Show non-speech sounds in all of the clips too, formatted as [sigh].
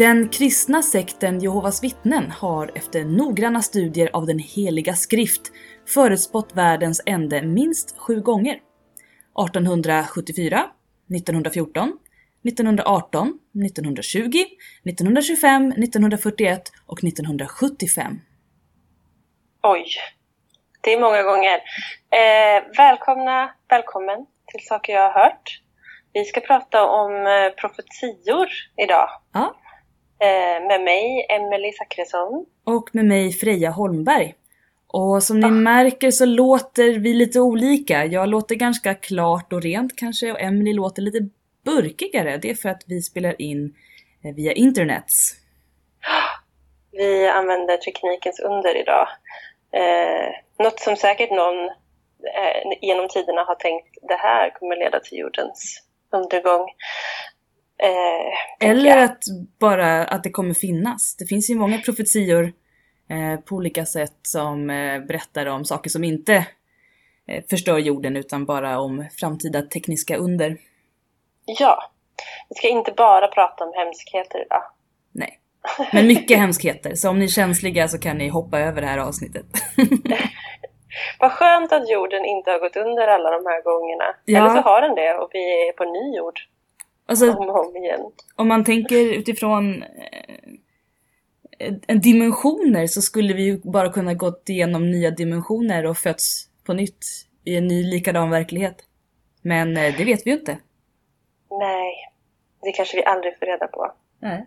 Den kristna sekten Jehovas vittnen har efter noggranna studier av den heliga skrift förutspått världens ände minst sju gånger. 1874, 1914, 1918, 1920, 1925, 1941 och 1975. Oj, det är många gånger. Eh, välkomna, välkommen till Saker jag har hört. Vi ska prata om eh, profetior idag. Ja. Eh, med mig, Emelie Zackrisson. Och med mig Freja Holmberg. Och som ni märker så låter vi lite olika. Jag låter ganska klart och rent kanske och Emily låter lite burkigare. Det är för att vi spelar in eh, via internets. Vi använder teknikens under idag. Eh, något som säkert någon eh, genom tiderna har tänkt det här kommer leda till jordens undergång. Eh, Eller jag. att bara att det kommer finnas. Det finns ju många profetior eh, på olika sätt som eh, berättar om saker som inte eh, förstör jorden utan bara om framtida tekniska under. Ja, vi ska inte bara prata om hemskheter idag. Nej. Men mycket [laughs] hemskheter, så om ni är känsliga så kan ni hoppa över det här avsnittet. [laughs] Vad skönt att jorden inte har gått under alla de här gångerna. Ja. Eller så har den det och vi är på ny jord alltså, om och om igen. om man tänker utifrån eh, en dimensioner så skulle vi ju bara kunna gått igenom nya dimensioner och fötts på nytt i en ny likadan verklighet. Men eh, det vet vi ju inte. Nej, det kanske vi aldrig får reda på. Nej.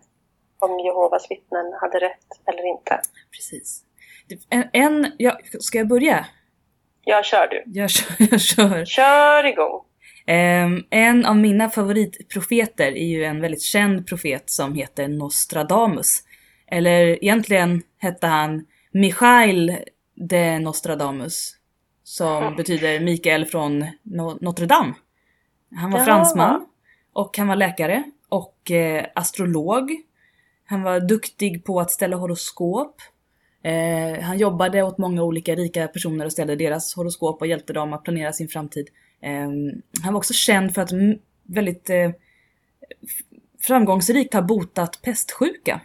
Om Jehovas vittnen hade rätt eller inte. Precis. En, en ja, ska jag börja? Jag kör du. Jag kör. [laughs] Jag kör. Kör igång! Ehm, en av mina favoritprofeter är ju en väldigt känd profet som heter Nostradamus. Eller egentligen hette han Michael de Nostradamus. Som betyder Mikael från no- Notre Dame. Han var Ja. fransman och han var läkare och eh, astrolog. Han var duktig på att ställa horoskop. Eh, han jobbade åt många olika rika personer och ställde deras horoskop och hjälpte dem att planera sin framtid. Eh, han var också känd för att väldigt eh, framgångsrikt ha botat pestsjuka.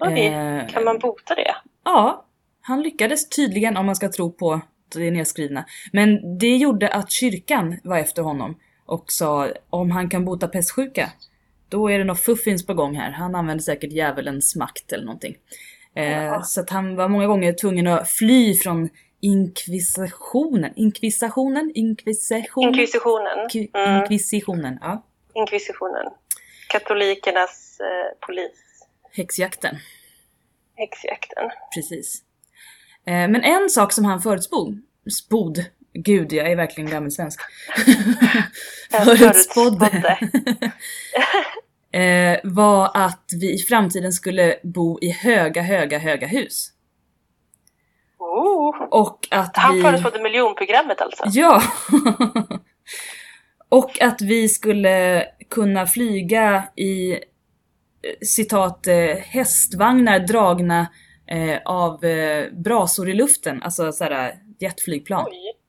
Oj, Eh, kan man bota det? Ja, han lyckades tydligen om man ska tro på det nedskrivna. Men det gjorde att kyrkan var efter honom och sa om han kan bota pestsjuka, då är det något fuffins på gång här. Han använde säkert djävulens makt eller någonting. Eh, Ja. Så att han var många gånger tvungen att fly från inkvisitionen. Inkvisationen? Inkvisition? Inkvisitionen. Ki- Mm, Inkvisitionen, ja. inkvisitionen. Katolikernas eh, polis. Häxjakten. Häxjakten. Precis. Eh, Men en sak som han förutspod, spod, gud jag är verkligen gammelsvensk. [laughs] [laughs] Förutspådde. [laughs] eh, var att vi i framtiden skulle bo i höga, höga, höga hus. Oh. Och att Han vi... förutspådde miljonprogrammet alltså? Ja! [laughs] och att vi skulle kunna flyga i eh, citat eh, hästvagnar dragna eh, av eh, brasor i luften, alltså såhär jetflygplan. Oj.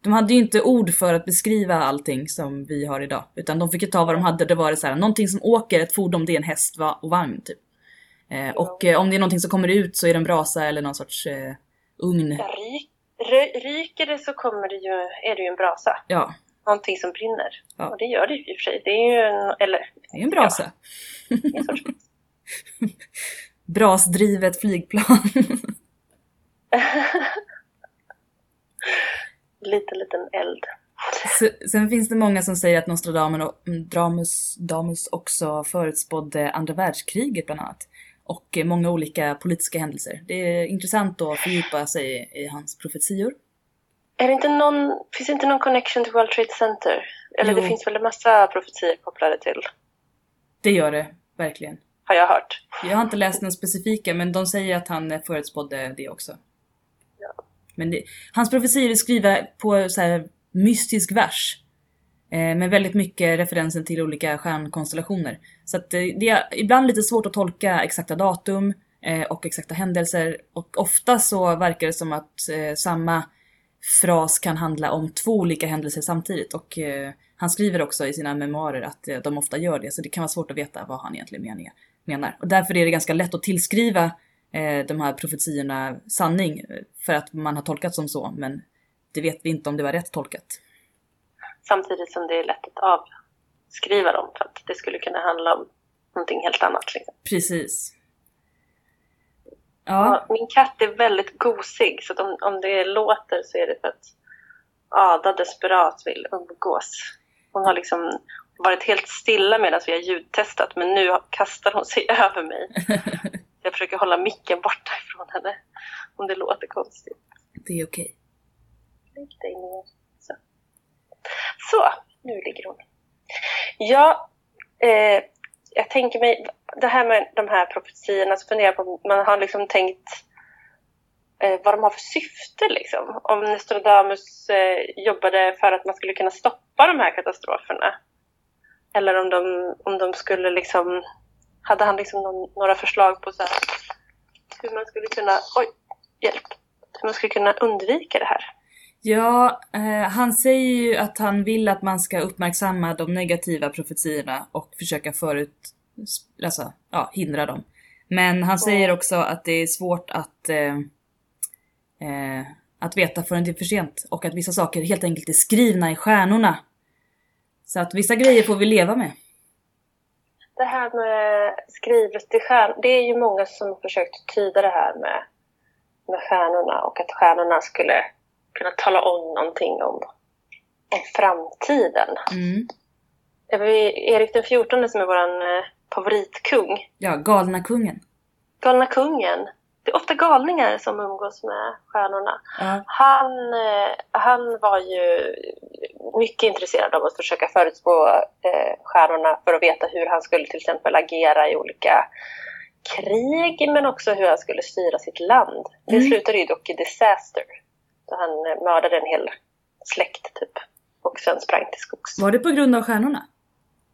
De hade ju inte ord för att beskriva allting som vi har idag, utan de fick ju ta vad de hade. Det var det så här, någonting som åker, ett fordon, det är en häst va- och vagn typ. Eh, och eh, om det är någonting som kommer ut så är det en brasa eller någon sorts eh, ugn. Ja, ry, ry, ryker det så kommer det ju, är det ju en brasa. Ja, Någonting som brinner. Ja. Och det gör det ju i och för sig. Det är ju en, eller det är en brasa. en sorts... [laughs] Brasdrivet flygplan. [laughs] liten, liten eld. Sen finns det många som säger att Nostradamus Dramus, Damus också förutspådde andra världskriget bland annat. Och många olika politiska händelser. Det är intressant att fördjupa sig i, hans profetior. Är det inte någon, finns det inte någon connection till World Trade Center? Eller Jo. det finns väl en massa profetier kopplade till, Det gör det, verkligen. har jag hört. Jag har inte läst den specifika, men de säger att han förutspådde det också. Men det, hans profetior är skrivna på så här mystisk vers. Eh, med väldigt mycket referenser till olika stjärnkonstellationer. Så att eh, det är ibland lite svårt att tolka exakta datum eh, och exakta händelser. Och ofta så verkar det som att eh, samma fras kan handla om två olika händelser samtidigt. Och eh, han skriver också i sina memoarer att eh, de ofta gör det, så det kan vara svårt att veta vad han egentligen menar. Och därför är det ganska lätt att tillskriva eh, de här profetiorna sanning för att man har tolkat som så, men det vet vi inte om det var rätt tolkat. Samtidigt som det är lätt att avskriva dem för att det skulle kunna handla om någonting helt annat. Liksom. Precis. Ja. Min katt är väldigt gosig så om, om det låter så är det för att Ada desperat vill umgås. Hon har liksom varit helt stilla medan vi har ljudtestat men nu kastar hon sig [laughs] över mig. [laughs] Jag försöker hålla micken borta ifrån henne om det låter konstigt. Det är okej. Lägg dig ner. Så. Så, nu ligger hon. Ja, eh, jag tänker mig, det här med de här profetiorna, så funderar jag på, man har liksom tänkt eh, vad de har för syfte liksom. Om Nostradamus eh, jobbade för att man skulle kunna stoppa de här katastroferna. Eller om de, om de skulle liksom, hade han liksom någon, några förslag på så här, hur man skulle kunna, oj, hjälp, hur man skulle kunna undvika det här. Ja, eh, han säger ju att han vill att man ska uppmärksamma de negativa profetiorna och försöka förut, alltså, ja, hindra dem. Men han säger också att det är svårt att, eh, eh, att veta förrän det är för sent och att vissa saker helt enkelt är skrivna i stjärnorna. Så att vissa grejer får vi leva med. Det här med skrivet i stjärnor, det är ju många som har försökt tyda det här med, med stjärnorna och att stjärnorna skulle kunna tala om någonting om, om framtiden. Mm. Erik den XIV som är vår eh, favoritkung. Ja, galna kungen. Galna kungen. Det är ofta galningar som umgås med stjärnorna. Ja. Han, eh, han var ju mycket intresserad av att försöka förutspå eh, stjärnorna för att veta hur han skulle till exempel agera i olika krig men också hur han skulle styra sitt land. Det Mm. slutade ju dock i disaster. Då han eh, mördade en hel släkt typ. Och sen sprang till skogs. Var det på grund av stjärnorna?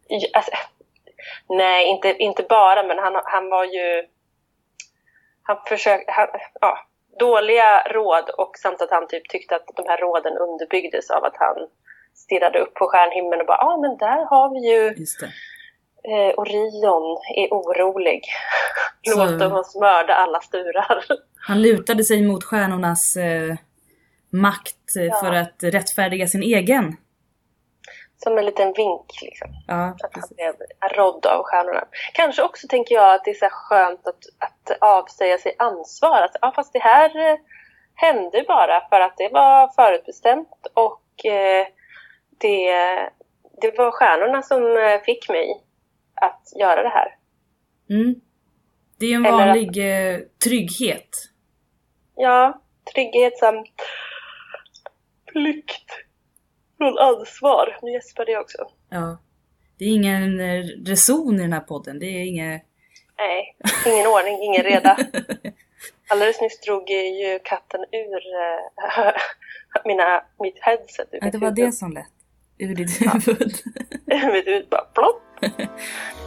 Ja, Alltså, nej, inte, inte bara, men han, han var ju... Han försökte... Han, ja, dåliga råd och samt att han typ tyckte att de här råden underbyggdes av att han stirrade upp på stjärnhimlen och bara ja ah, men där har vi ju eh, Orion är orolig. Låt oss mörda alla sturar. Han lutade sig mot stjärnornas eh, makt eh, Ja. för att rättfärdiga sin egen. Som en liten vink liksom. Ja, Att han blev rådd av stjärnorna. Kanske också tänker jag att det är så skönt att, att avsäga sig ansvar. Att, ja, fast det här eh, hände bara för att det var förutbestämt och eh, det, det var stjärnorna som eh, fick mig att göra det här. Mm. Det är en Eller att- vanlig eh, trygghet. Ja, trygghet samt flykt från ansvar. Nu gäspade jag också. Ja. Det är ingen eh, reson i den här podden. Det är inget... Nej, ingen ordning, ingen reda. [laughs] Alldeles nyss drog ju katten ur eh, [laughs] mina, mitt headset ur Ja, det var huvud. det som lät. Ur ditt huvud. [laughs] mitt huvud bara plopp.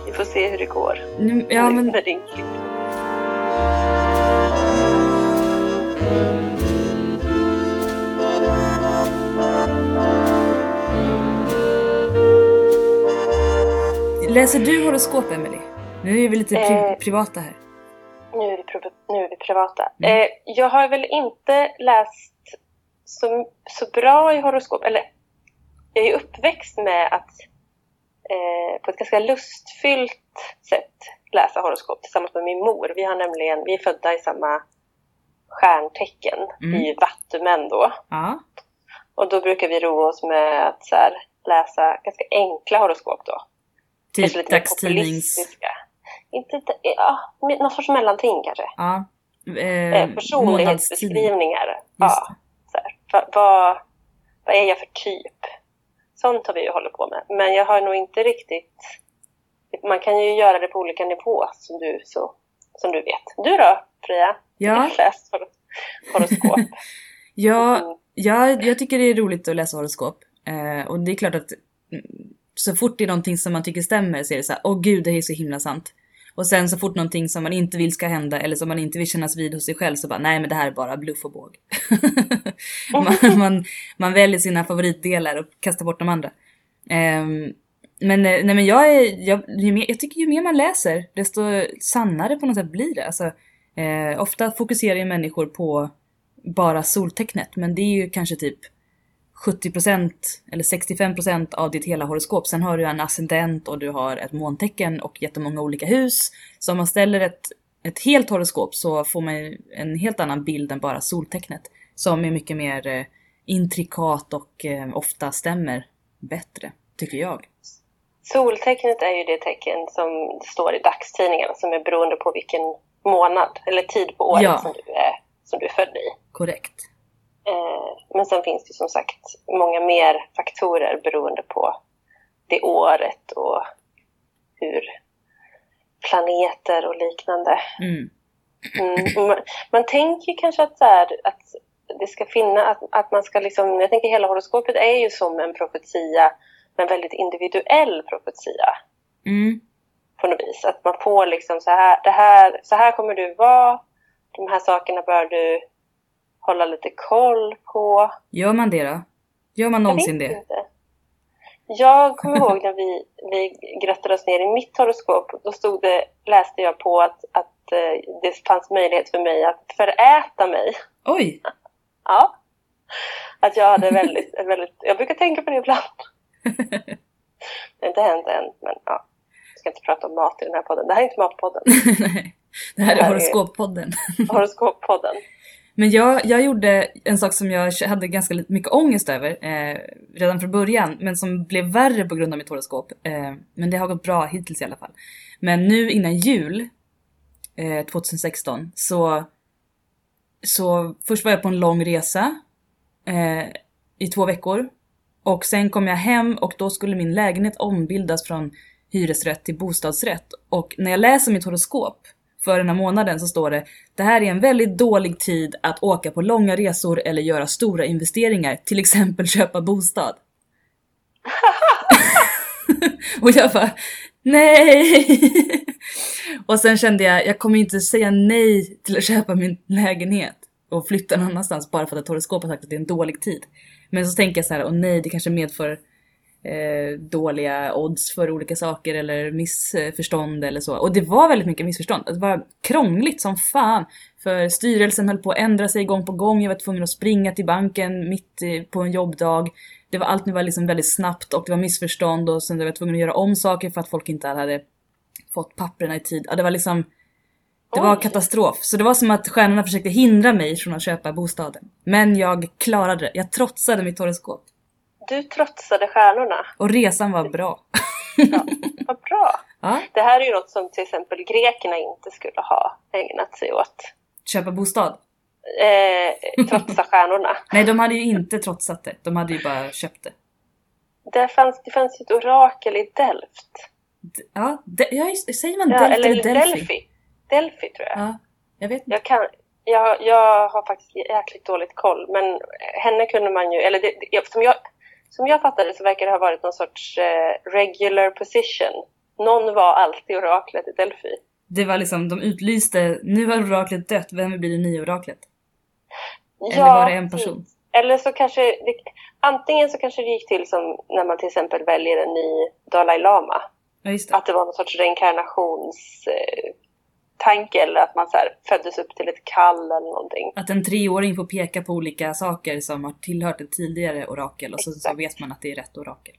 Vi får se hur det går. Nu, ja, men med läser du horoskop, Emily? Nu är vi lite pri- Eh. privata här. Nu är vi, pri- nu är vi privata. Mm. Eh, jag har väl inte läst så, så bra i horoskop. Eller jag är uppväxt med att eh, på ett ganska lustfyllt sätt läsa horoskop tillsammans med min mor. Vi har nämligen, vi är födda i samma stjärntecken. Mm. Ju vattumän då. Ja. Och då brukar vi roa oss med att här, läsa ganska enkla horoskop då. Typ mer dagstidnings... Inte, ja, någon sorts mellanting kanske. Ja. Eh, Eh, personlighetsbeskrivningar. Ja, så här. Va, vad, vad är jag för typ? Sånt har vi ju hållit på med. Men jag har nog inte riktigt... Man kan ju göra det på olika nivåer som du, så, som du vet. Du då, Freja? Ja. Har läst hor- horoskop. [laughs] Ja, Mm. ja, jag tycker det är roligt att läsa horoskop. Eh, och det är klart att så fort det är någonting som man tycker stämmer så är det så här, åh gud det är så himla sant. Och sen så fort någonting som man inte vill ska hända eller som man inte vill kännas vid hos sig själv så bara, nej men det här är bara bluff och båg. [laughs] man, man, man väljer sina favoritdelar och kastar bort de andra. Ehm, Men, eh, nej, men jag, är, jag, ju mer, jag tycker ju mer man läser desto sannare på något sätt blir det. Alltså, eh, ofta fokuserar ju människor på bara soltecknet men det är ju kanske typ 70% eller 65% av ditt hela horoskop. Sen har du en ascendent och du har ett måntecken och jättemånga olika hus. Så om man ställer ett, ett helt horoskop så får man en helt annan bild än bara soltecknet. Som är mycket mer eh, intrikat och eh, ofta stämmer bättre, tycker jag. Soltecknet är ju det tecken som står i dagstidningarna som är beroende på vilken månad eller tid på året ja. som, du är, som du är född i. Korrekt. Eh, men sen finns det som sagt många mer faktorer beroende på det året och hur planeter och liknande. Mm. Mm, man, man, tänker kanske att, så här, att det ska finnas, att, att man ska liksom, jag tänker hela horoskopet är ju som en profetia, en väldigt individuell profetia. Mm. På något vis, att man får liksom så här, det här, så här kommer du vara, de här sakerna bör du hålla lite koll på. Gör man det då? Gör man någonsin det? Inte. Jag kommer ihåg när vi, vi gröttade oss ner i mitt horoskop. Då stod det, läste jag på att, att eh, det fanns möjlighet för mig att föräta mig. Oj! [laughs] Ja. Att jag hade väldigt, väldigt, jag brukar tänka på det ibland. [laughs] Det har inte hänt än, men ja. Jag ska inte prata om mat i den här podden. Det här är inte Matpodden. [laughs] Nej, det här är Horoskoppodden. Horoskoppodden. Men jag, jag gjorde en sak som jag hade ganska mycket ångest över eh, redan från början, men som blev värre på grund av mitt horoskop. Eh, men det har gått bra hittills i alla fall. Men nu innan jul eh, 2016 så, så först var jag på en lång resa eh, i två veckor och sen kom jag hem och då skulle min lägenhet ombildas från hyresrätt till bostadsrätt och när jag läser mitt horoskop för den här månaden så står det Det här är en väldigt dålig tid att åka på långa resor eller göra stora investeringar, till exempel [laughs] köpa bostad. [laughs] och jag bara Nej! [laughs] och sen kände jag, jag kommer inte säga nej till att köpa min lägenhet och flytta någon annanstans bara för att ett horoskop har sagt att det är en dålig tid. Men så tänker jag så här, åh nej, det kanske medför eh, dåliga odds för olika saker eller missförstånd eller så. Och det var väldigt mycket missförstånd. Det var krångligt som fan. För styrelsen höll på att ändra sig gång på gång. Jag var tvungen att springa till banken mitt på en jobbdag. Det var allt nu var liksom väldigt snabbt och det var missförstånd och sen var jag tvungen att göra om saker för att folk inte hade fått papperna i tid. Ja, det var liksom det var katastrof. Så det var som att stjärnorna försökte hindra mig från att köpa bostaden. Men jag klarade det. Jag trotsade mitt horoskop. Du trotsade stjärnorna. Och resan var bra. ja, vad bra. [laughs] Ja. Det här är ju något som till exempel grekerna inte skulle ha ägnat sig åt. Köpa bostad? Eh, trotsa [laughs] stjärnorna. Nej, de hade ju inte trotsat det. De hade ju bara köpt det. Det fanns, det fanns ju ett orakel i Delft. D ja, de, ja, säger man ja, Delft eller, eller Delphi? Delphi? Delphi tror jag. Ja, jag vet inte. Jag, kan, jag, jag har faktiskt jäkligt dåligt koll, men henne kunde man ju, eller det, det, som jag som jag fattade så verkar det ha varit någon sorts eh, regular position. Någon var alltid oraklet i Delphi. Det var liksom, de utlyste, nu har oraklet dött, vem vill bli det nya oraklet? Eller ja, var det en person? Eller så kanske, det, antingen så kanske det gick till som när man till exempel väljer en ny Dalai Lama. Ja, det. Att det var någon sorts reinkarnations... Eh, tanke eller att man så här, föddes upp till ett kall eller någonting. Att en treåring får peka på olika saker som har tillhört ett tidigare orakel och så, så, vet man att det är rätt orakel.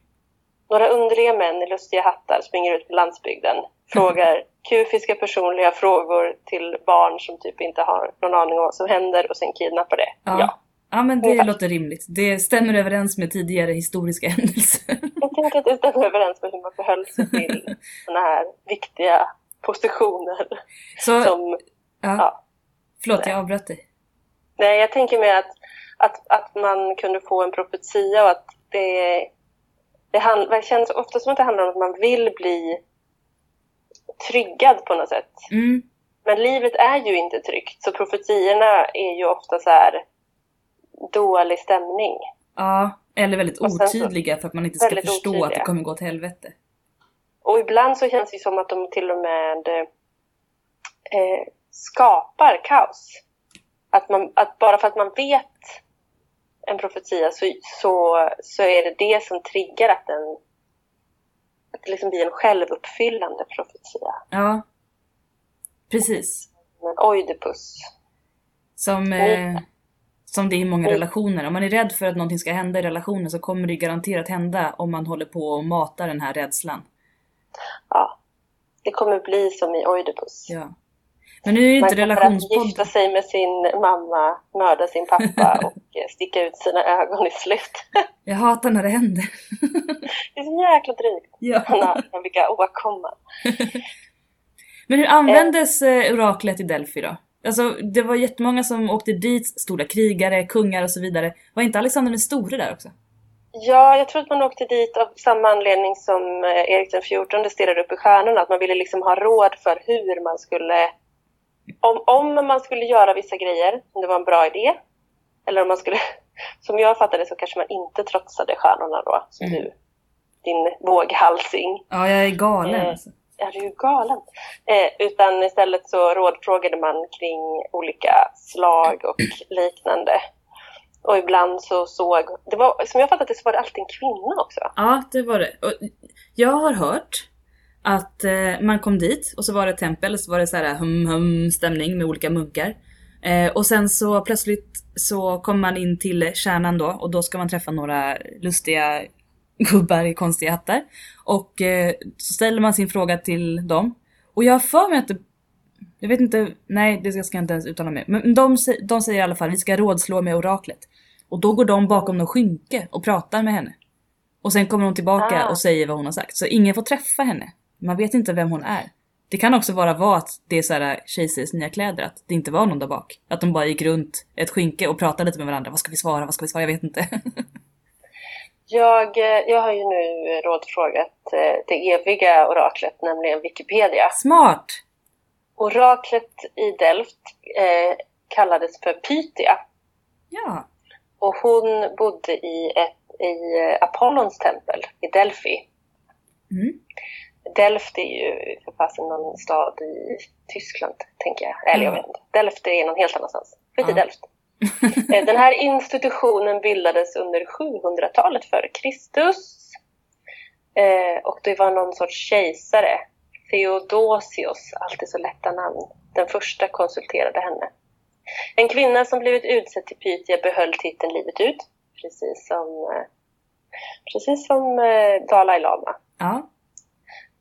Några underliga män i lustiga hattar springer ut på landsbygden, frågar [laughs] kufiska personliga frågor till barn som typ inte har någon aning om vad som händer och sen kidnappar det. Ja. ja. Ja men det Ungefär. låter rimligt. Det stämmer överens med tidigare historiska händelser. Jag tänker att det stämmer överens med hur man förhöll sig till [laughs] sådana här viktiga positioner. Så, som, ja. ja. Förlåt, jag avbröt dig. Nej, jag tänker mig att, att, att man kunde få en profetia och att det, det, hand, det känns ofta som att det handlar om att man vill bli tryggad på något sätt. Mm. Men livet är ju inte tryggt, så profetiorna är ju ofta så här dålig stämning. Ja, eller väldigt otydliga för att man inte ska förstå otydliga. att det kommer gå åt helvete. Och ibland så känns det som att de till och med eh, skapar kaos. Att, man, att bara för att man vet en profetia så, så, så är det det som triggar att den att det liksom blir en självuppfyllande profetia. Ja. Precis. Men Oidipus. Som, eh, som det är i många relationer. Om man är rädd för att någonting ska hända i relationen så kommer det garanterat hända om man håller på och matar den här rädslan. Ja. Det kommer bli som i Oidipus. Ja. Men nu är ju Man inte relationspodd... gifta sig med sin mamma, mörda sin pappa [laughs] och eh, sticka ut sina ögon i slut. [laughs] Jag hatar när det händer. [laughs] Det är så jäkla drygt. ja. Nej, vilka åkommor. Men hur användes eh, oraklet i Delphi då? Alltså det var jättemånga som åkte dit, stora krigare, kungar och så vidare. Var inte Alexander den store där också? Ja, jag tror att man åkte dit av samma anledning som eh, Erik den XIV stirrade upp i stjärnorna. Att man ville liksom ha råd för hur man skulle... Om, om man skulle göra vissa grejer, om det var en bra idé. Eller om man skulle... [laughs] Som jag fattade så kanske man inte trotsade stjärnorna då, som Mm. du. Din våghalsing. Ja, jag är galen Eh, alltså. Ja, du är ju galen. Eh, utan istället så rådfrågade man kring olika slag och liknande. Och ibland så såg, det var, som jag fattat det så var det alltid en kvinna också. Ja, det var det. Och jag har hört att eh, man kom dit och så var det ett tempel och så var det så här hum hum stämning med olika munkar. Eh, och sen så plötsligt så kommer man in till kärnan då och då ska man träffa några lustiga [laughs] gubbar i konstiga hattar. Och eh, så ställer man sin fråga till dem. Och jag har för mig att det jag vet inte, nej det ska jag inte ens uttala mig. Men de, de säger i alla fall vi ska rådslå med oraklet. Och då går de bakom någon skynke och pratar med henne. Och sen kommer hon tillbaka Ah. och säger vad hon har sagt. Så ingen får träffa henne. Man vet inte vem hon är. Det kan också vara vara att det är såhär kejsarens nya kläder, att det inte var någon där bak. Att de bara gick runt ett skynke och pratade lite med varandra. Vad ska vi svara? Vad ska vi svara? Jag vet inte. [laughs] Jag, eh, jag har ju nu rådfrågat eh, det eviga oraklet, nämligen Wikipedia. Smart! Oraklet i Delft eh, kallades för Pythia. Ja. Och hon bodde i, ett, i Apollons tempel i Delphi. Mm. Delft är ju för fasen någon stad i Tyskland, tänker jag. Eller jag Ja. vet inte. Delft är någon helt annanstans. Skit i Ja. Delft. Eh, Den här institutionen bildades under 700-talet före Kristus. Eh, Och det var någon sorts kejsare, Theodosius, alltid så lätta namn. Den första konsulterade henne. En kvinna som blivit utsedd till Pythia behöll titeln livet ut, precis som, eh, precis som eh, Dalai Lama. Ja.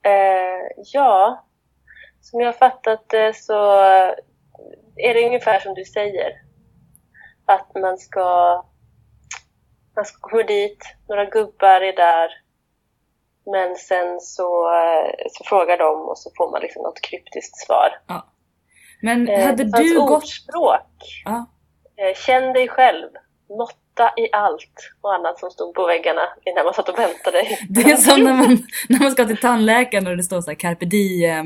Eh, ja, som jag har fattat det så är det ungefär som du säger. Att man ska, man ska gå dit, några gubbar är där. Men sen så, eh, så frågar de och så får man liksom något kryptiskt svar. Men Eh, hade fanns du gått... ordspråk. Ja. Eh, känn dig själv. Måtta i allt och annat som stod på väggarna när man satt och väntade. [laughs] Det är som när man, när man ska till tandläkaren och det står så här carpe diem,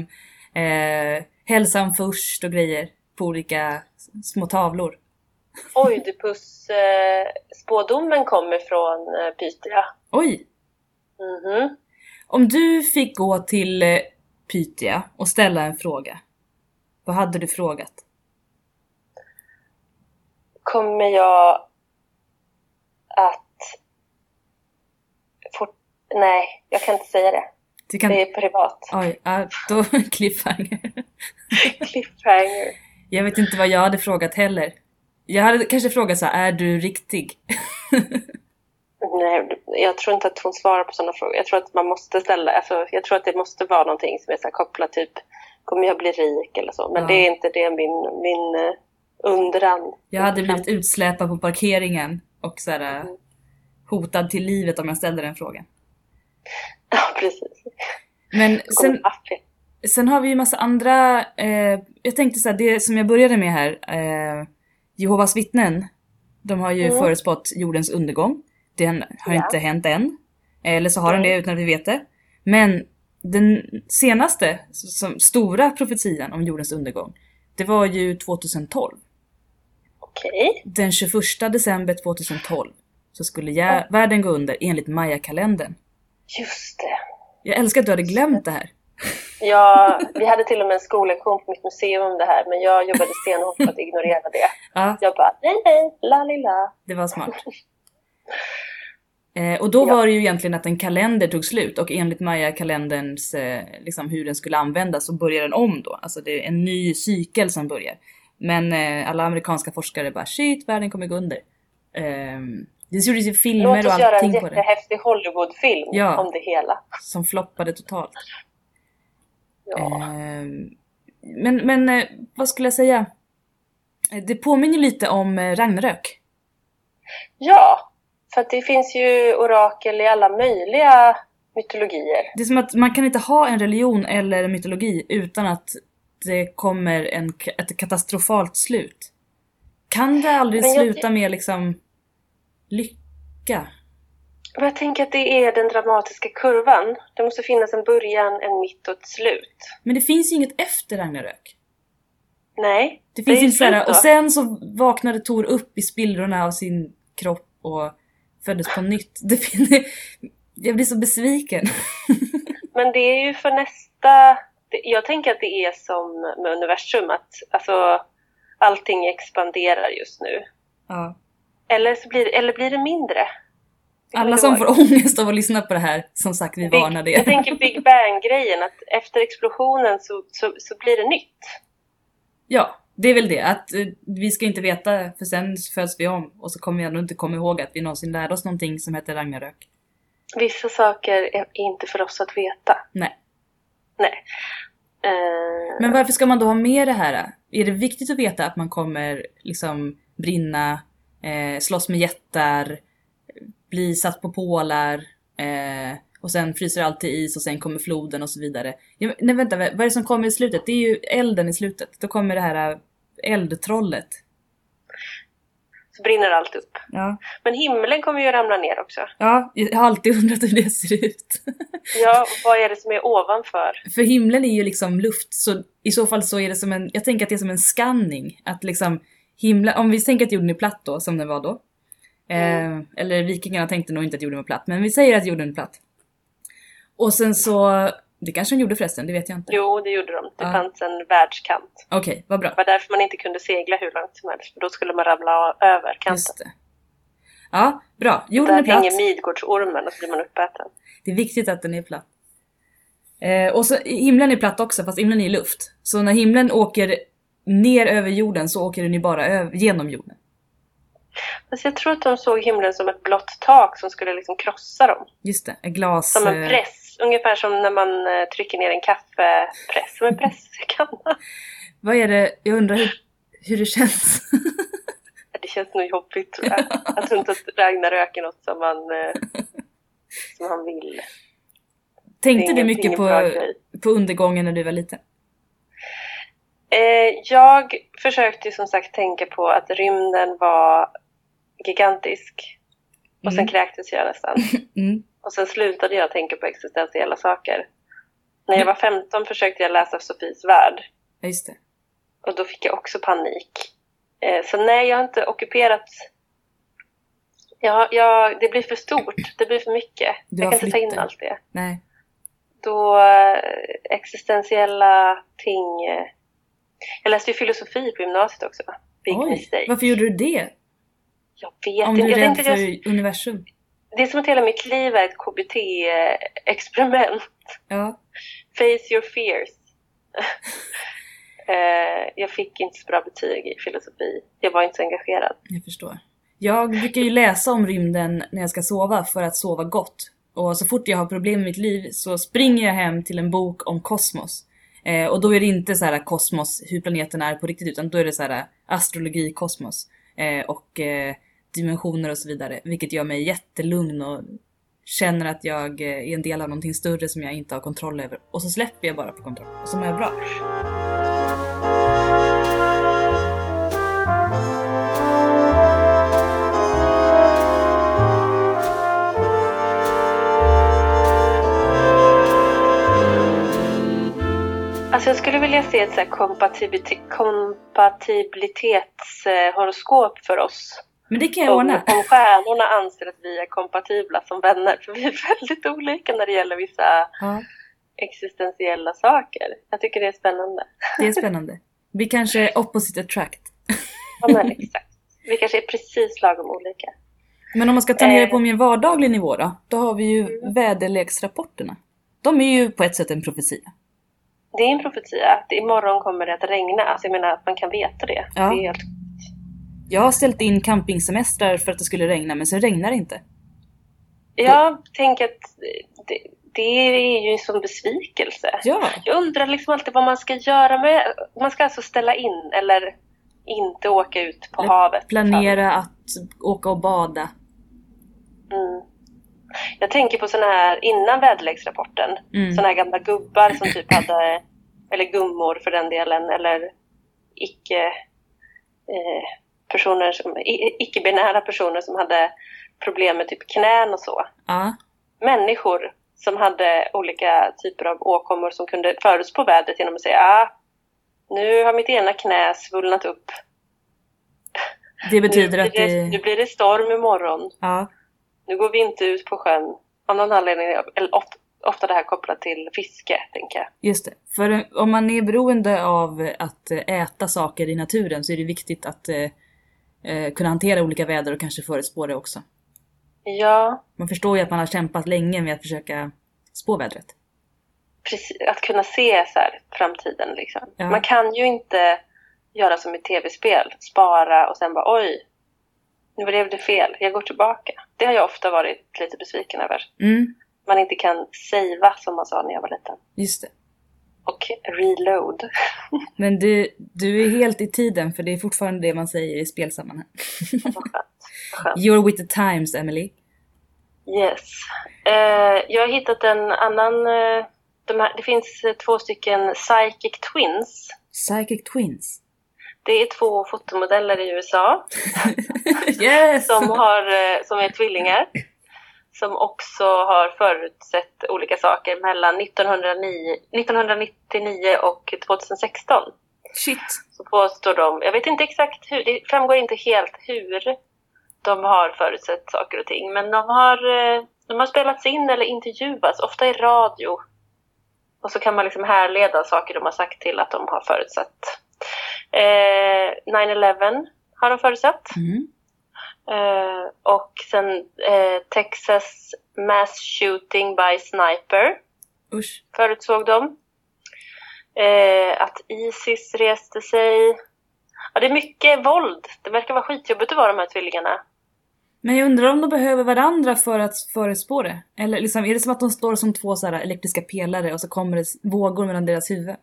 eh, hälsan först och grejer på olika små tavlor. Oidipus eh, spådomen kommer från eh, Pythia. Oj! Mhm. Om du fick gå till eh, Pythia och ställa en fråga, vad hade du frågat? Kommer jag att... Fort... Nej, jag kan inte säga det. Kan... Det är privat. Oj, då [laughs] cliffhanger. [laughs] Cliffhanger. Jag vet inte vad jag hade frågat heller. Jag hade kanske frågat så här, är du riktig? [laughs] Nej, jag tror inte att hon svarar på sådana frågor. Jag tror att man måste ställa, alltså, jag tror att det måste vara någonting som är så kopplat typ, kommer jag bli rik eller så. Men Ja. det är inte det min, min eh, undran. Jag hade blivit utsläpad på parkeringen och så här, Mm. hotad till livet om jag ställde den frågan. [laughs] Ja, precis. Men sen, sen har vi ju massa andra, eh, jag tänkte så här, det som jag började med här, eh, Jehovas vittnen, de har ju Mm. förutspått jordens undergång. Den har Ja. inte hänt än. Eller så har den det utan att vi vet det. Men den senaste som, stora profetian om jordens undergång, det var ju 2012. Okej. Den 21 december 2012 så skulle jä- världen gå under enligt Maya-kalendern. Just det. Jag älskar att du hade glömt det här. Ja, vi hade till och med en skollektion på mitt museum om det här, men jag jobbade stenhårt på att ignorera det. Ja, Jag bara, nej, nej, la, li, la. det var smart. [laughs] Eh, och då Ja. var det ju egentligen att en kalender tog slut och enligt Maya-kalenderns, eh, liksom hur den skulle användas så börjar den om då. Alltså det är en ny cykel som börjar. Men eh, alla amerikanska forskare bara shit, världen kommer gå under. Eh, det gjordes ju filmer Låt och oss göra en allting på det. jättehäftig Hollywoodfilm Ja. om det hela. Som floppade totalt. Ja. Eh, men men eh, vad skulle jag säga? Eh, Det påminner lite om eh, Ragnarök. ja, för att det finns ju orakel i alla möjliga mytologier. Det är som att man kan inte ha en religion eller en mytologi utan att det kommer en, ett katastrofalt slut. Kan det aldrig jag sluta med liksom lycka? Men jag tänker att det är den dramatiska kurvan. Det måste finnas en början, en mitt och ett slut. Men det finns ju inget efter Ragnarök. Nej, Det finns ju inte såhär, då. och sen så vaknade Tor upp i spillrorna av sin kropp och föddes på nytt. Det fin- jag blir så besviken. [laughs] Men det är ju för nästa... det- Jag tänker att det är som med universum, att alltså, allting expanderar just nu. Ja. Eller, så blir, eller blir det mindre? Alla som får ångest av att lyssna på det här, som sagt vi varnar Big, jag er. tänker Big Bang-grejen, att efter explosionen så, så, så blir det nytt. Ja, det är väl det. Att eh, vi ska inte veta, för sen föds vi om och så kommer vi ändå inte komma ihåg att vi någonsin lärde oss någonting som heter Ragnarök. Vissa saker är inte för oss att veta. Nej. Nej. Eh, Men varför ska man då ha med det här? Är det viktigt att veta att man kommer liksom brinna, eh, slåss med jättar, bli satt på pålar eh, och sen fryser allt till is och sen kommer floden och så vidare. Ja, nej vänta, vad är det som kommer i slutet? Det är ju elden i slutet. Då kommer det här eh, eldtrollet. så brinner allt upp. Ja. Men himlen kommer ju ramla ner också. ja, jag har alltid [laughs] undrat hur det ser ut. Ja, vad är det som är ovanför? För himlen är ju liksom luft, så i så fall så är det som en, jag tänker att det är som en scanning. Att liksom himlen, om vi tänker att jorden är platt då, som den var då. Eh, eller vikingarna tänkte nog inte att jorden var platt, men vi säger att jorden är platt. Och sen så, det kanske de gjorde förresten, det vet jag inte. Jo, det gjorde de. Det Ja. fanns en världskant. Okej, vad bra. Det var därför man inte kunde segla hur långt som helst, för då skulle man ramla över kanten. Just det. Ja, bra. Jorden är Där hänger platt. Midgårdsormen och så blir man uppäten. Det är viktigt att den är platt. Eh, och så himlen är platt också, fast himlen är i luft. Så när himlen åker ner över jorden så åker den ju bara över, genom jorden. Alltså jag tror att de såg himlen som ett blått tak som skulle liksom krossa dem. Just det, en glas... Som en eh, press. Ungefär som när man eh, trycker ner en kaffepress. Som en presskanna. Vad är det, jag undrar hur, hur det känns. Det känns nog jobbigt tror jag. Jag tror inte att Ragnarök är något som man, eh, som man vill. Tänkte du mycket på, på undergången när du var liten? Eh, jag försökte som sagt tänka på att rymden var gigantisk. Och sen Mm. kräktes jag nästan. [laughs] Mm. Och sen slutade jag tänka på existentiella saker. När jag var 15 försökte jag läsa Sofies värld. Just det. Och då fick jag också panik. Eh, så nej, jag har inte ockuperat... Jag, jag, det blir för stort, det blir för mycket. Du jag kan inte ta in flytten. allt det. Nej. Då eh, existentiella ting... Eh, jag läste ju filosofi på gymnasiet också. Big Oj, mistake. varför gjorde du det? Jag vet Om inte. du är rädd för jag, universum? Det är som att hela mitt liv är ett KBT-experiment. Ja. Face your fears. Eh, jag fick inte så bra betyg i filosofi. Jag var inte så engagerad. Jag förstår. Jag brukar ju läsa om rymden när jag ska sova för att sova gott. Och så fort jag har problem med mitt liv så springer jag hem till en bok om kosmos. Eh, och då är det inte så här kosmos, hur planeten är på riktigt, utan då är det så här astrologi, kosmos. Eh, och eh, dimensioner och så vidare. Vilket gör mig jättelugn och känner att jag eh, är en del av någonting större som jag inte har kontroll över. Och så släpper jag bara på kontroll. Och så mår jag bra. Alltså jag skulle vilja se ett här kompatibilitetshoroskop eh, för oss. Men det kan jag Om, ordna. om stjärnorna anser att vi är kompatibla som vänner. För vi är väldigt olika när det gäller vissa Ja, existentiella saker. Jag tycker det är spännande. det är spännande. Vi kanske är opposite attract. Ja men exakt. Vi kanske är precis lagom olika. Men om man ska ta ner det på Eh. mer vardaglig nivå då? Då har vi ju väderleksrapporterna. De är ju på ett sätt en profetia. Det är en profetia. att Imorgon kommer det att regna. Alltså jag menar att man kan veta det. Ja. Det är helt... Jag har ställt in campingsemestrar för att det skulle regna, men sen regnar det inte. Jag tänker att det, det är ju som besvikelse. Ja, Jag undrar liksom alltid vad man ska göra med... Man ska alltså ställa in eller inte åka ut på Eller havet. planera att åka och bada. Mm. Jag tänker på sådana här, innan väderleksrapporten, Mm. sådana här gamla gubbar som typ [clears throat] hade, eller gummor för den delen, eller icke eh, personer som, icke-binära personer som hade problem med typ knän och så. Ja, Människor som hade olika typer av åkommor som kunde förutspå vädret genom att säga ah, nu har mitt ena knä svullnat upp. det betyder nu, att det, det... nu blir det storm imorgon. Ja, Nu går vi inte ut på sjön. Av någon anledning, eller ofta, ofta det här kopplat till fiske, tänker jag. just det. För om man är beroende av att äta saker i naturen så är det viktigt att eh, kunna hantera olika väder och kanske förutspå det också. Ja, Man förstår ju att man har kämpat länge med att försöka spå vädret. precis. Att kunna se så här, framtiden liksom. Ja. Man kan ju inte göra som i tv-spel, spara och sen bara oj, nu blev det fel, jag går tillbaka. Det har jag ofta varit lite besviken över. Mm, Man inte kan savea som man sa när jag var liten. just det. Och reload. [laughs] Men du, du är helt i tiden för det är fortfarande det man säger i spelsammanhang. Vad skönt. Skönt. You're with the times, Emily. Yes. Eh, jag har hittat en annan... Eh, de här, det finns eh, två stycken Psychic Twins. Psychic Twins. Det är två fotomodeller i USA [laughs] yes! som, har, eh, som är tvillingar. Som också har förutsett olika saker mellan 1909, 1999 och 2016. Shit. Så påstår de, jag vet inte exakt hur, det framgår inte helt hur de har förutsett saker och ting. Men de har, eh, de har spelats in eller intervjuats, ofta i radio. Och så kan man liksom härleda saker de har sagt till att de har förutsett. Eh, 9-11 har de förutsett. Mm. Eh, och sen eh, Texas Mass Shooting by Sniper Usch. förutsåg de. Eh, att Isis reste sig. Ja, det är mycket våld. Det verkar vara skitjobbigt att vara de här tvillingarna. Men jag undrar om de behöver varandra för att förutspå det? Eller liksom, är det som att de står som två så här elektriska pelare och så kommer det vågor mellan deras huvud?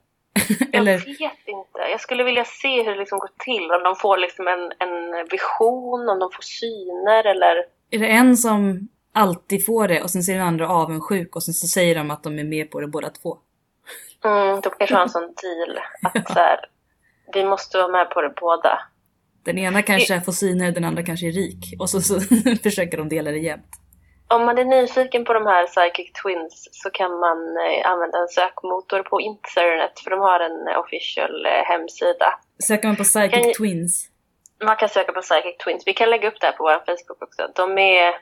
[laughs] Eller, Jag vet inte. Jag skulle vilja se hur det liksom går till. Om de får liksom en, en vision, om de får syner eller... är det en som alltid får det och sen ser den andra avundsjuk och sen så säger de att de är med på det båda två? Mm, de kanske har en sån deal. Att [laughs] så här, vi måste vara med på det båda. Den ena kanske får syner, den andra kanske är rik. Och så, så [laughs] försöker de dela det jämnt. Om man är nyfiken på de här Psychic Twins så kan man eh, använda en sökmotor på internet för de har en eh, official eh, hemsida. Söker man på Psychic Kan Twins? Man kan söka på Psychic Twins. Vi kan lägga upp det här på vår Facebook också. De är...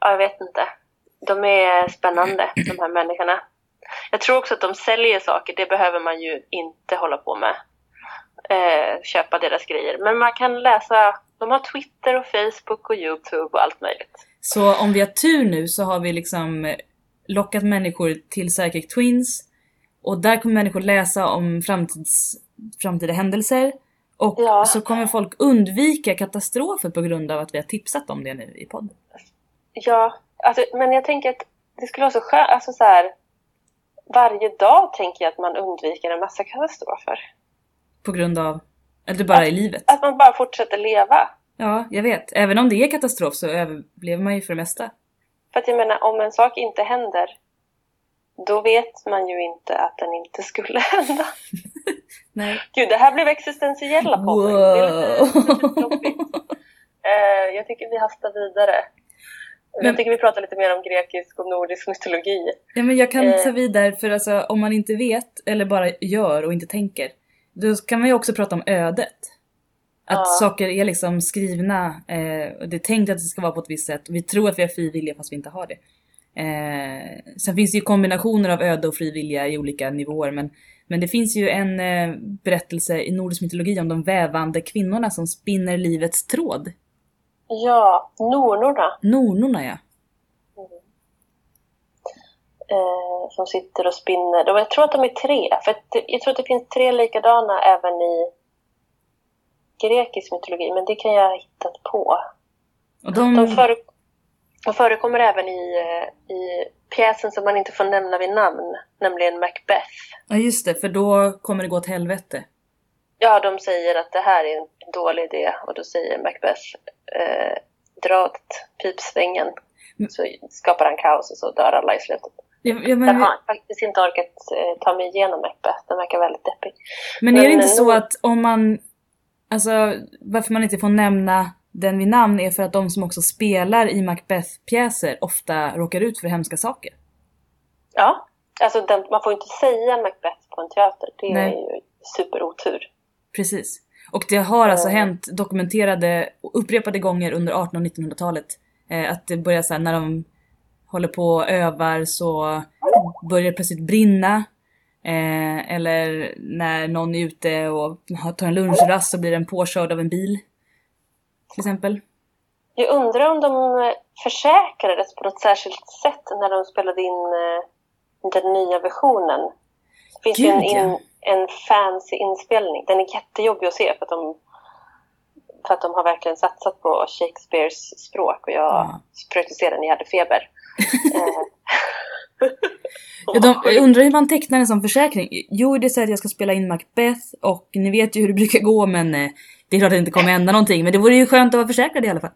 Ja, jag vet inte. De är spännande, de här människorna. Jag tror också att de säljer saker. Det behöver man ju inte hålla på med. Eh, köpa deras grejer. Men man kan läsa... De har Twitter och Facebook och YouTube och allt möjligt. Så om vi har tur nu så har vi liksom lockat människor till Psychic Twins och där kommer människor läsa om framtids, framtida händelser och Ja. så kommer folk undvika katastrofer på grund av att vi har tipsat om det nu i podden. Ja, alltså, men jag tänker att det skulle vara så skönt. Alltså så här, varje dag tänker jag att man undviker en massa katastrofer. På grund av, eller bara i livet. Att man bara fortsätter leva. Ja, jag vet. Även om det är katastrof så överlever man ju för det mesta. För att jag menar, om en sak inte händer, då vet man ju inte att den inte skulle [laughs] hända. [laughs] Nej. Gud, det här blev existentiella podden. Det är lite, lite. Eh, jag tycker vi hastar vidare. Men- Jag tycker vi pratar lite mer om grekisk och nordisk mytologi. Ja, men jag kan Eh. ta vidare för alltså, om man inte vet eller bara gör och inte tänker, då kan man ju också prata om ödet. Att Ja. saker är liksom skrivna, eh, och det är tänkt att det ska vara på ett visst sätt. Vi tror att vi har fri vilja fast vi inte har det. Eh, sen finns det ju kombinationer av öde och fri vilja i olika nivåer men, men det finns ju en eh, berättelse i nordisk mytologi om de vävande kvinnorna som spinner livets tråd. Ja, Nornorna. Nornorna ja. Eh, som sitter och spinner. Och jag tror att de är tre. För jag tror att det finns tre likadana även i grekisk mytologi. Men det kan jag ha hittat på. Och de... De, före, de förekommer även i, eh, i pjäsen som man inte får nämna vid namn. Nämligen Macbeth. Ja just det, för då kommer det gå åt helvete. Ja, de säger att det här är en dålig idé. Och då säger Macbeth eh, dra åt pipsvängen. Så skapar han kaos och så dör alla i slutet. Ja, ja, Jag men, har faktiskt inte orkat eh, ta mig igenom Macbeth. Den verkar väldigt deppig. men är det men inte så att om man... Alltså varför man inte får nämna den vid namn är för att de som också spelar i Macbeth-pjäser ofta råkar ut för hemska saker. Ja, alltså den, man får inte säga Macbeth på en teater. Det Nej. är ju superotur. Precis. Och det har alltså Mm. hänt dokumenterade upprepade gånger under 1800 och 1900-talet. Eh, att det börjar så här, när de håller på och övar så börjar det plötsligt brinna. Eh, eller när någon är ute och tar en lunchrast så blir den påkörd av en bil. Till exempel. Jag undrar om de eh, försäkrades på något särskilt sätt när de spelade in eh, den nya versionen. Det finns ju en, Gud, in, en fancy inspelning. Den är jättejobbig att se för att de, för att de har verkligen satsat på Shakespeares språk och jag Ja. försökte se den, jag hade feber. Eh, Ja, de, jag undrar hur man tecknar en sån försäkring. Jo, det så att jag ska spela in Macbeth och ni vet ju hur det brukar gå men eh, det är klart att det inte kommer hända någonting. Men det vore ju skönt att vara försäkrad i alla fall.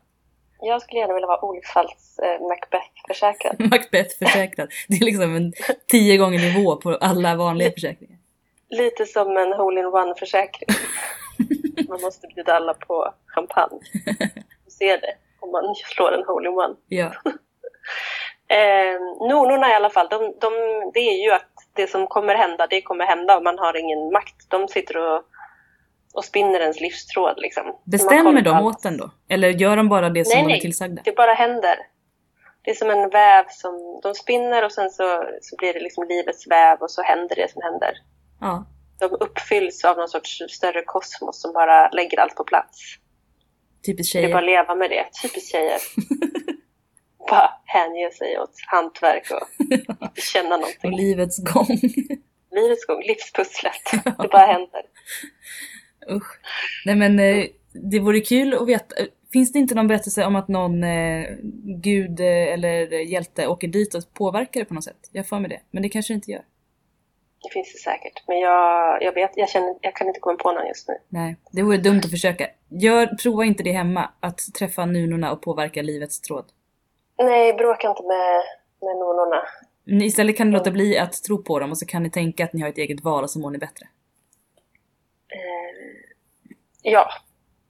Jag skulle gärna vilja vara olycksfalls eh, Macbeth-försäkrad. [laughs] Macbeth försäkrad. Det är liksom en tio gånger nivå på alla vanliga försäkringar. Lite som en hole-in-one-försäkring. [laughs] Man måste bjuda alla på champagne. [laughs] Du ser det om man slår en hole-in-one. Ja. Eh, Nornorna i alla fall, de, de, det är ju att det som kommer hända, det kommer hända och man har ingen makt. De sitter och, och spinner ens livstråd liksom. Bestämmer de allt. åt den då? Eller gör de bara det som Nej, de är nej. tillsagda? Det bara händer. Det är som en väv som de spinner och sen så, så blir det liksom livets väv och så händer det som händer. Ja. De uppfylls av någon sorts större kosmos som bara lägger allt på plats. Typiskt Det är bara att tjejer. leva med det. Typiskt tjejer. [laughs] bara hänge sig åt hantverk och [laughs] känna Och någonting. livets gång. Livets gång, livspusslet. [laughs] Det bara händer. Usch. Nej men eh, det vore kul att veta. Finns det inte någon berättelse om att någon eh, gud eh, eller hjälte åker dit och påverkar det på något sätt? Jag för mig det. Men det kanske det inte gör. Det finns det säkert. Men jag, jag vet, jag känner, jag kan inte komma på någon just nu. Nej, det vore dumt att försöka. Gör, prova inte det hemma. Att träffa nunorna och påverka livets tråd. Nej, bråka inte med, med nornorna. Ni- Istället kan ni låta bli att tro på dem och så kan ni tänka att ni har ett eget val och så mår ni bättre. Eh, ja,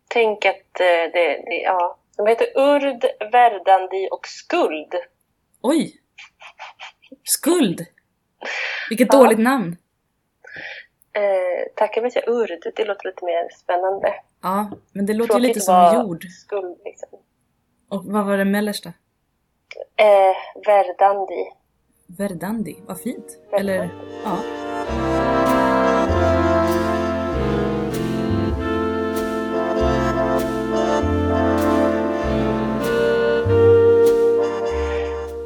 tänk att eh, det, det, ja. De heter Urd, Verdandi och Skuld. Oj! Skuld! Vilket Ja. dåligt namn! Eh, tackar mig säga Urd, det låter lite mer spännande. Ja, men det låter ju Tråkigt lite att som jord. Skuld liksom. Och vad var det mellersta? Eh, Verdandi. Verdandi, vad fint. Verdandi. Eller, ja.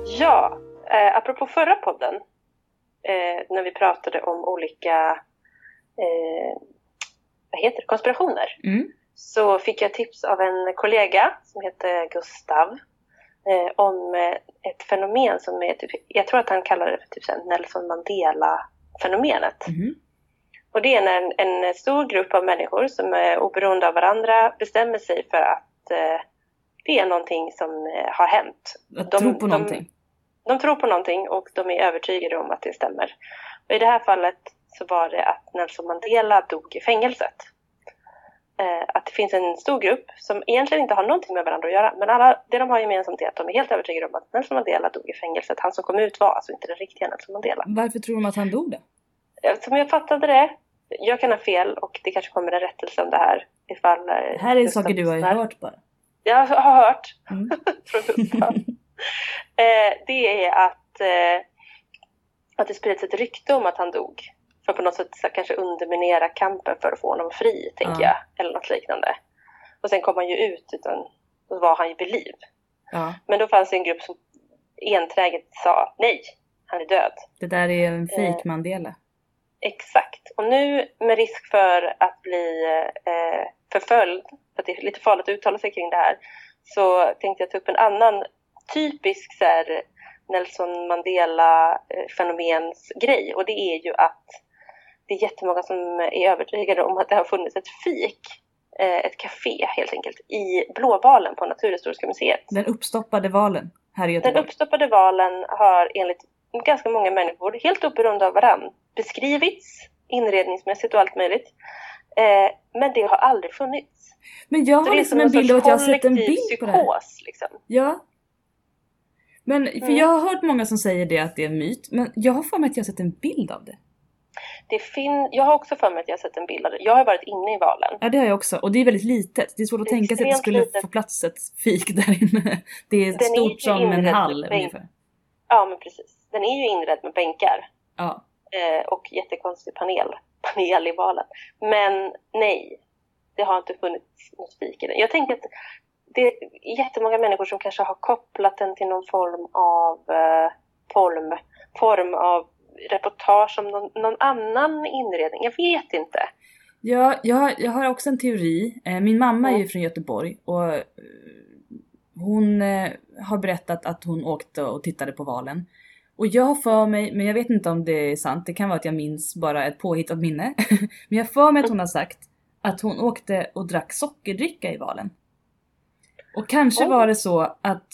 Ja, eh, apropå förra podden, eh, när vi pratade om olika eh, vad heter det? konspirationer, Mm. så fick jag tips av en kollega som heter Gustav eh, om eh, ett fenomen som är, typ, jag tror att han kallar det för typ Nelson Mandela-fenomenet. Mhm. Och det är när en, en stor grupp av människor som är oberoende av varandra bestämmer sig för att eh, det är någonting som eh, har hänt. Att De- tro på de- någonting. De tror på någonting och de är övertygade om att det stämmer. Och I det här fallet så var det att Nelson Mandela dog i fängelset. Eh, att det finns en stor grupp som egentligen inte har någonting med varandra att göra. Men alla, det de har gemensamt är att de är helt övertygade om att Nelson Mandela dog i fängelset. Han som kom ut var alltså inte den riktiga Nelson Mandela. Varför tror de att han dog då? Som jag fattade det, jag kan ha fel och det kanske kommer en rättelse om det här. Ifall, eh, Det här är Gustav saker du har lyssnar. hört bara. Jag har hört Mm. [laughs] från Gustav. eh, det är att, att det sprids ett rykte om att han dog. För att på något sätt här kanske underminera kampen för att få honom fri, tänker Ja. jag. Eller något liknande. Och sen kom han ju ut utan då var han ju vid liv. Men då fanns det en grupp som enträget sa nej, han är död. det där är en fake Mandela. Exakt. Och nu med risk för att bli eh, förföljd, för att det är lite farligt att uttala sig kring det här, så tänkte jag ta upp en annan typisk så här, Nelson Mandela-fenomens grej. Och det är ju att det är jättemånga som är övertygade om att det har funnits ett fik, eh, ett café helt enkelt, i Blåvalen på Naturhistoriska museet. Den uppstoppade valen här i Den Göteborg. uppstoppade valen har enligt ganska många människor, helt oberoende av varann, beskrivits inredningsmässigt och allt möjligt. Eh, men det har aldrig funnits. Men jag har liksom som en bild av att jag har sett en bild på det här. liksom. Ja. Men, för Mm. jag har hört många som säger det att det är en myt, men jag har för mig att jag har sett en bild av det. Det fin- jag har också för mig att jag har sett en bild av det. Jag har varit inne i valen. Ja det har jag också, och det är väldigt litet. Det är svårt att är tänka sig att det skulle litet. få plats ett fik där inne. Det är Den är stort ju som en hall ungefär. Ja, men precis. Den är ju inredd med bänkar Ja. eh, och jättekonstig panel, [laughs] panel i valen. Men nej, det har inte funnits något fik i den. Jag tänker att det är jättemånga människor som kanske har kopplat den till någon form av eh, form, form av reportage om någon, någon annan inredning. Jag vet inte. Ja, jag, jag har också en teori. Eh, Min mamma är ju från Göteborg och eh, hon eh, har berättat att hon åkte och tittade på valen. Och jag har för mig, men jag vet inte om det är sant, det kan vara att jag minns bara ett påhittat minne. [laughs] men jag har för mig att hon har sagt att hon åkte och drack sockerdricka i valen. Och kanske var det så att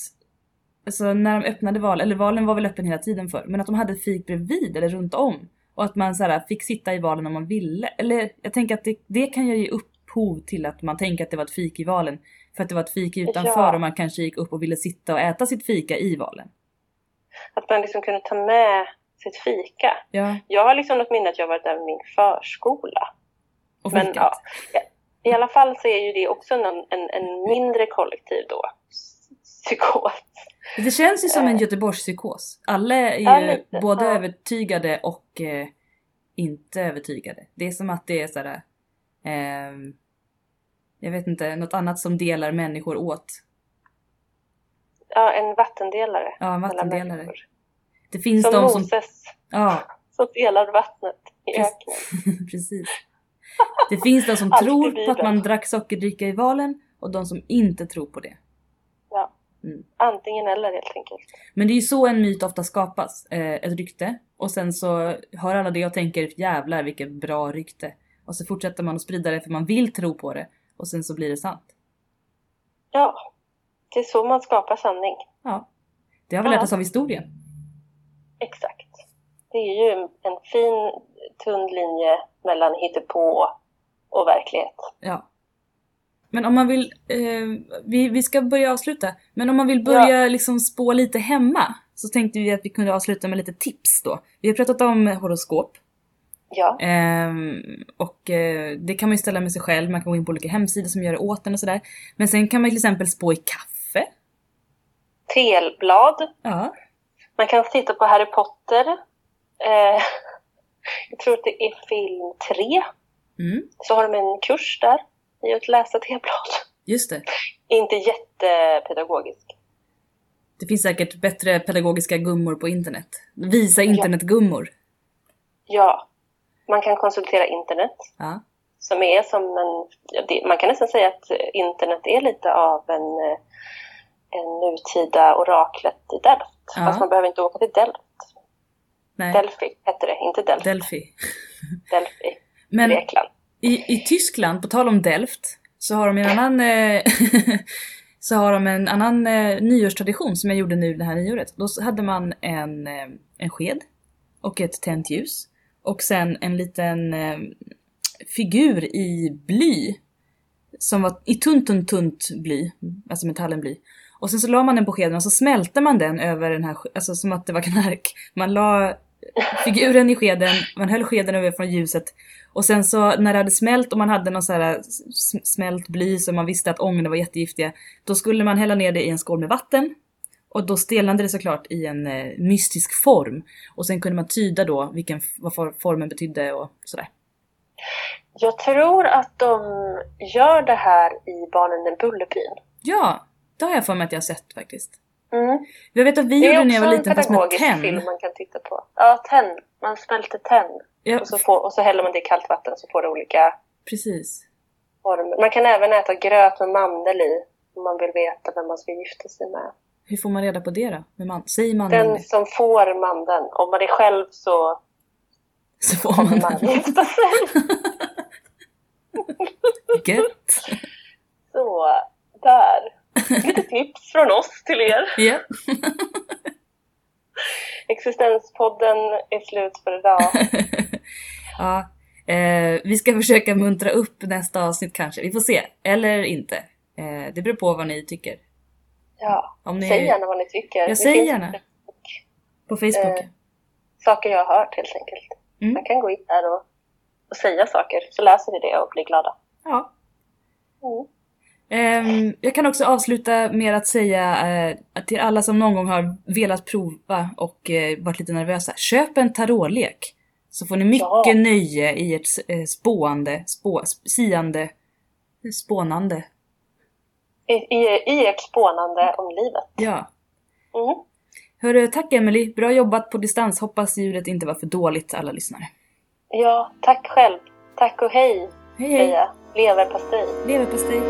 Alltså när de öppnade valen, eller valen var väl öppen hela tiden för men att de hade fik bredvid eller runt om. Och att man så här, fick sitta i valen om man ville. Eller jag tänker att det, det kan ju ge upphov till att man tänker att det var ett fik i valen. För att det var ett fik utanför Ja. och man kanske gick upp och ville sitta och äta sitt fika i valen. Att man liksom kunde ta med sitt fika. Ja, Jag har liksom något minne att jag varit där med min förskola. och Men fikat. ja, i alla fall så är ju det också en, en, en mindre kollektiv då. Psykos. Det känns ju som en Eh. Göteborgspsykos. Alla är ju Ja, lite, både ja. övertygade och eh, inte övertygade. Det är som att det är sådär... ehm, jag vet inte, något annat som delar människor åt. Ja, en vattendelare. Ja, en vattendelare. Det finns Som de som... Moses Ja, [laughs] som delar vattnet i öknen. [laughs] precis. Det finns de som tror på att man drack sockerdricka i valen och de som inte tror på det. Mm. Antingen eller helt enkelt. Men det är ju så en myt ofta skapas, eh, ett rykte. Och sen så hör alla det och tänker jävlar vilket bra rykte. Och så fortsätter man att sprida det för man vill tro på det. Och sen så blir det sant. Ja, det är så man skapar sanning. Ja. Det har vi Ja. lärt oss av historien. Exakt. Det är ju en fin tunn linje mellan hittepå och verklighet. Ja. Men om man vill, eh, vi, vi ska börja avsluta, men om man vill börja liksom spå lite hemma så tänkte vi att vi kunde avsluta med lite tips då. Vi har pratat om horoskop Ja, ehm, och eh, det kan man ju ställa med sig själv, man kan gå in på olika hemsidor som gör det åt en och sådär. Men sen kan man till exempel spå i kaffe. telblad. Ja. Man kan titta på Harry Potter. Eh, [laughs] jag tror att det är film 3. Mm, Så har de en kurs där i att läsa teblad. just det. Inte jättepedagogisk. Det finns säkert bättre pedagogiska gummor på internet. Visa internetgummor. Ja, man kan konsultera internet. Ja. Som är som en... Man kan nästan säga att internet är lite av en, eh, en nutida oraklet i Delft. Ja. Fast man behöver inte åka till Delft. Nej, Delphi hette det, inte Delft. Delphi. Delphi, Men Grekland. I, I Tyskland, på tal om Delft, så har de en annan, eh, [laughs] så har de en annan eh, nyårstradition som jag gjorde nu det här nyåret. Då hade man en, eh, en sked och ett tänt ljus och sen en liten eh, figur i bly som var i tunt, tunt, tunt bly, alltså metallen bly. Och sen så la man den på skeden och så smälte man den över den här, alltså som att det var knark. Man la figuren i skeden, man höll skeden över från ljuset och sen så när det hade smält och man hade någon så här smält bly så man visste att ångorna var jättegiftiga, då skulle man hälla ner det i en skål med vatten. Och då stelnade det såklart i en eh, mystisk form. Och sen kunde man tyda då vilken, vad for- formen betydde och sådär. Jag tror att de gör det här i Barnen i Bullerbyn. Ja, Det har jag för mig att jag har sett faktiskt. Mm. Jag vet att vi Det är gjorde när jag var en liten fast med tenn. film man kan titta på. Ja, tenn. Man smälter tenn. Ja, Och så, får, och så häller man det i kallt vatten så får det olika precis. former. Man kan även äta gröt med mandel i om man vill veta vem man ska gifta sig med. Hur får man reda på det då? Med man, säger man det? Den som får mandeln. Om man är själv så Så får man man den. gifta sig. [laughs] Så, där. Lite tips från oss till er. Ja. [laughs] Existenspodden är slut för idag. [laughs] ja. Eh, vi ska försöka muntra upp nästa avsnitt kanske. Vi får se. Eller inte. Eh, det beror på vad ni tycker. Ja, Om ni... säg gärna vad ni tycker. Jag Det säger gärna. På Facebook. Eh, saker jag har hört helt enkelt. Mm. Man kan gå in där och, och säga saker, så läser vi det och blir glada. Ja. Mm. Ehm, jag kan också avsluta med att säga eh, till alla som någon gång har velat prova och eh, varit lite nervösa. Köp en tarotlek. Så får ni mycket Ja. nöje i ert eh, spåande, spå, sp- siande, spånande. I, i, I ert spånande om livet. Ja. Mm. Hörru, tack Emily. Bra jobbat på distans. Hoppas ljudet inte var för dåligt alla lyssnare. Ja, tack själv. Tack och hej, Hej hej! jag. Leverpastej. Leverpastej!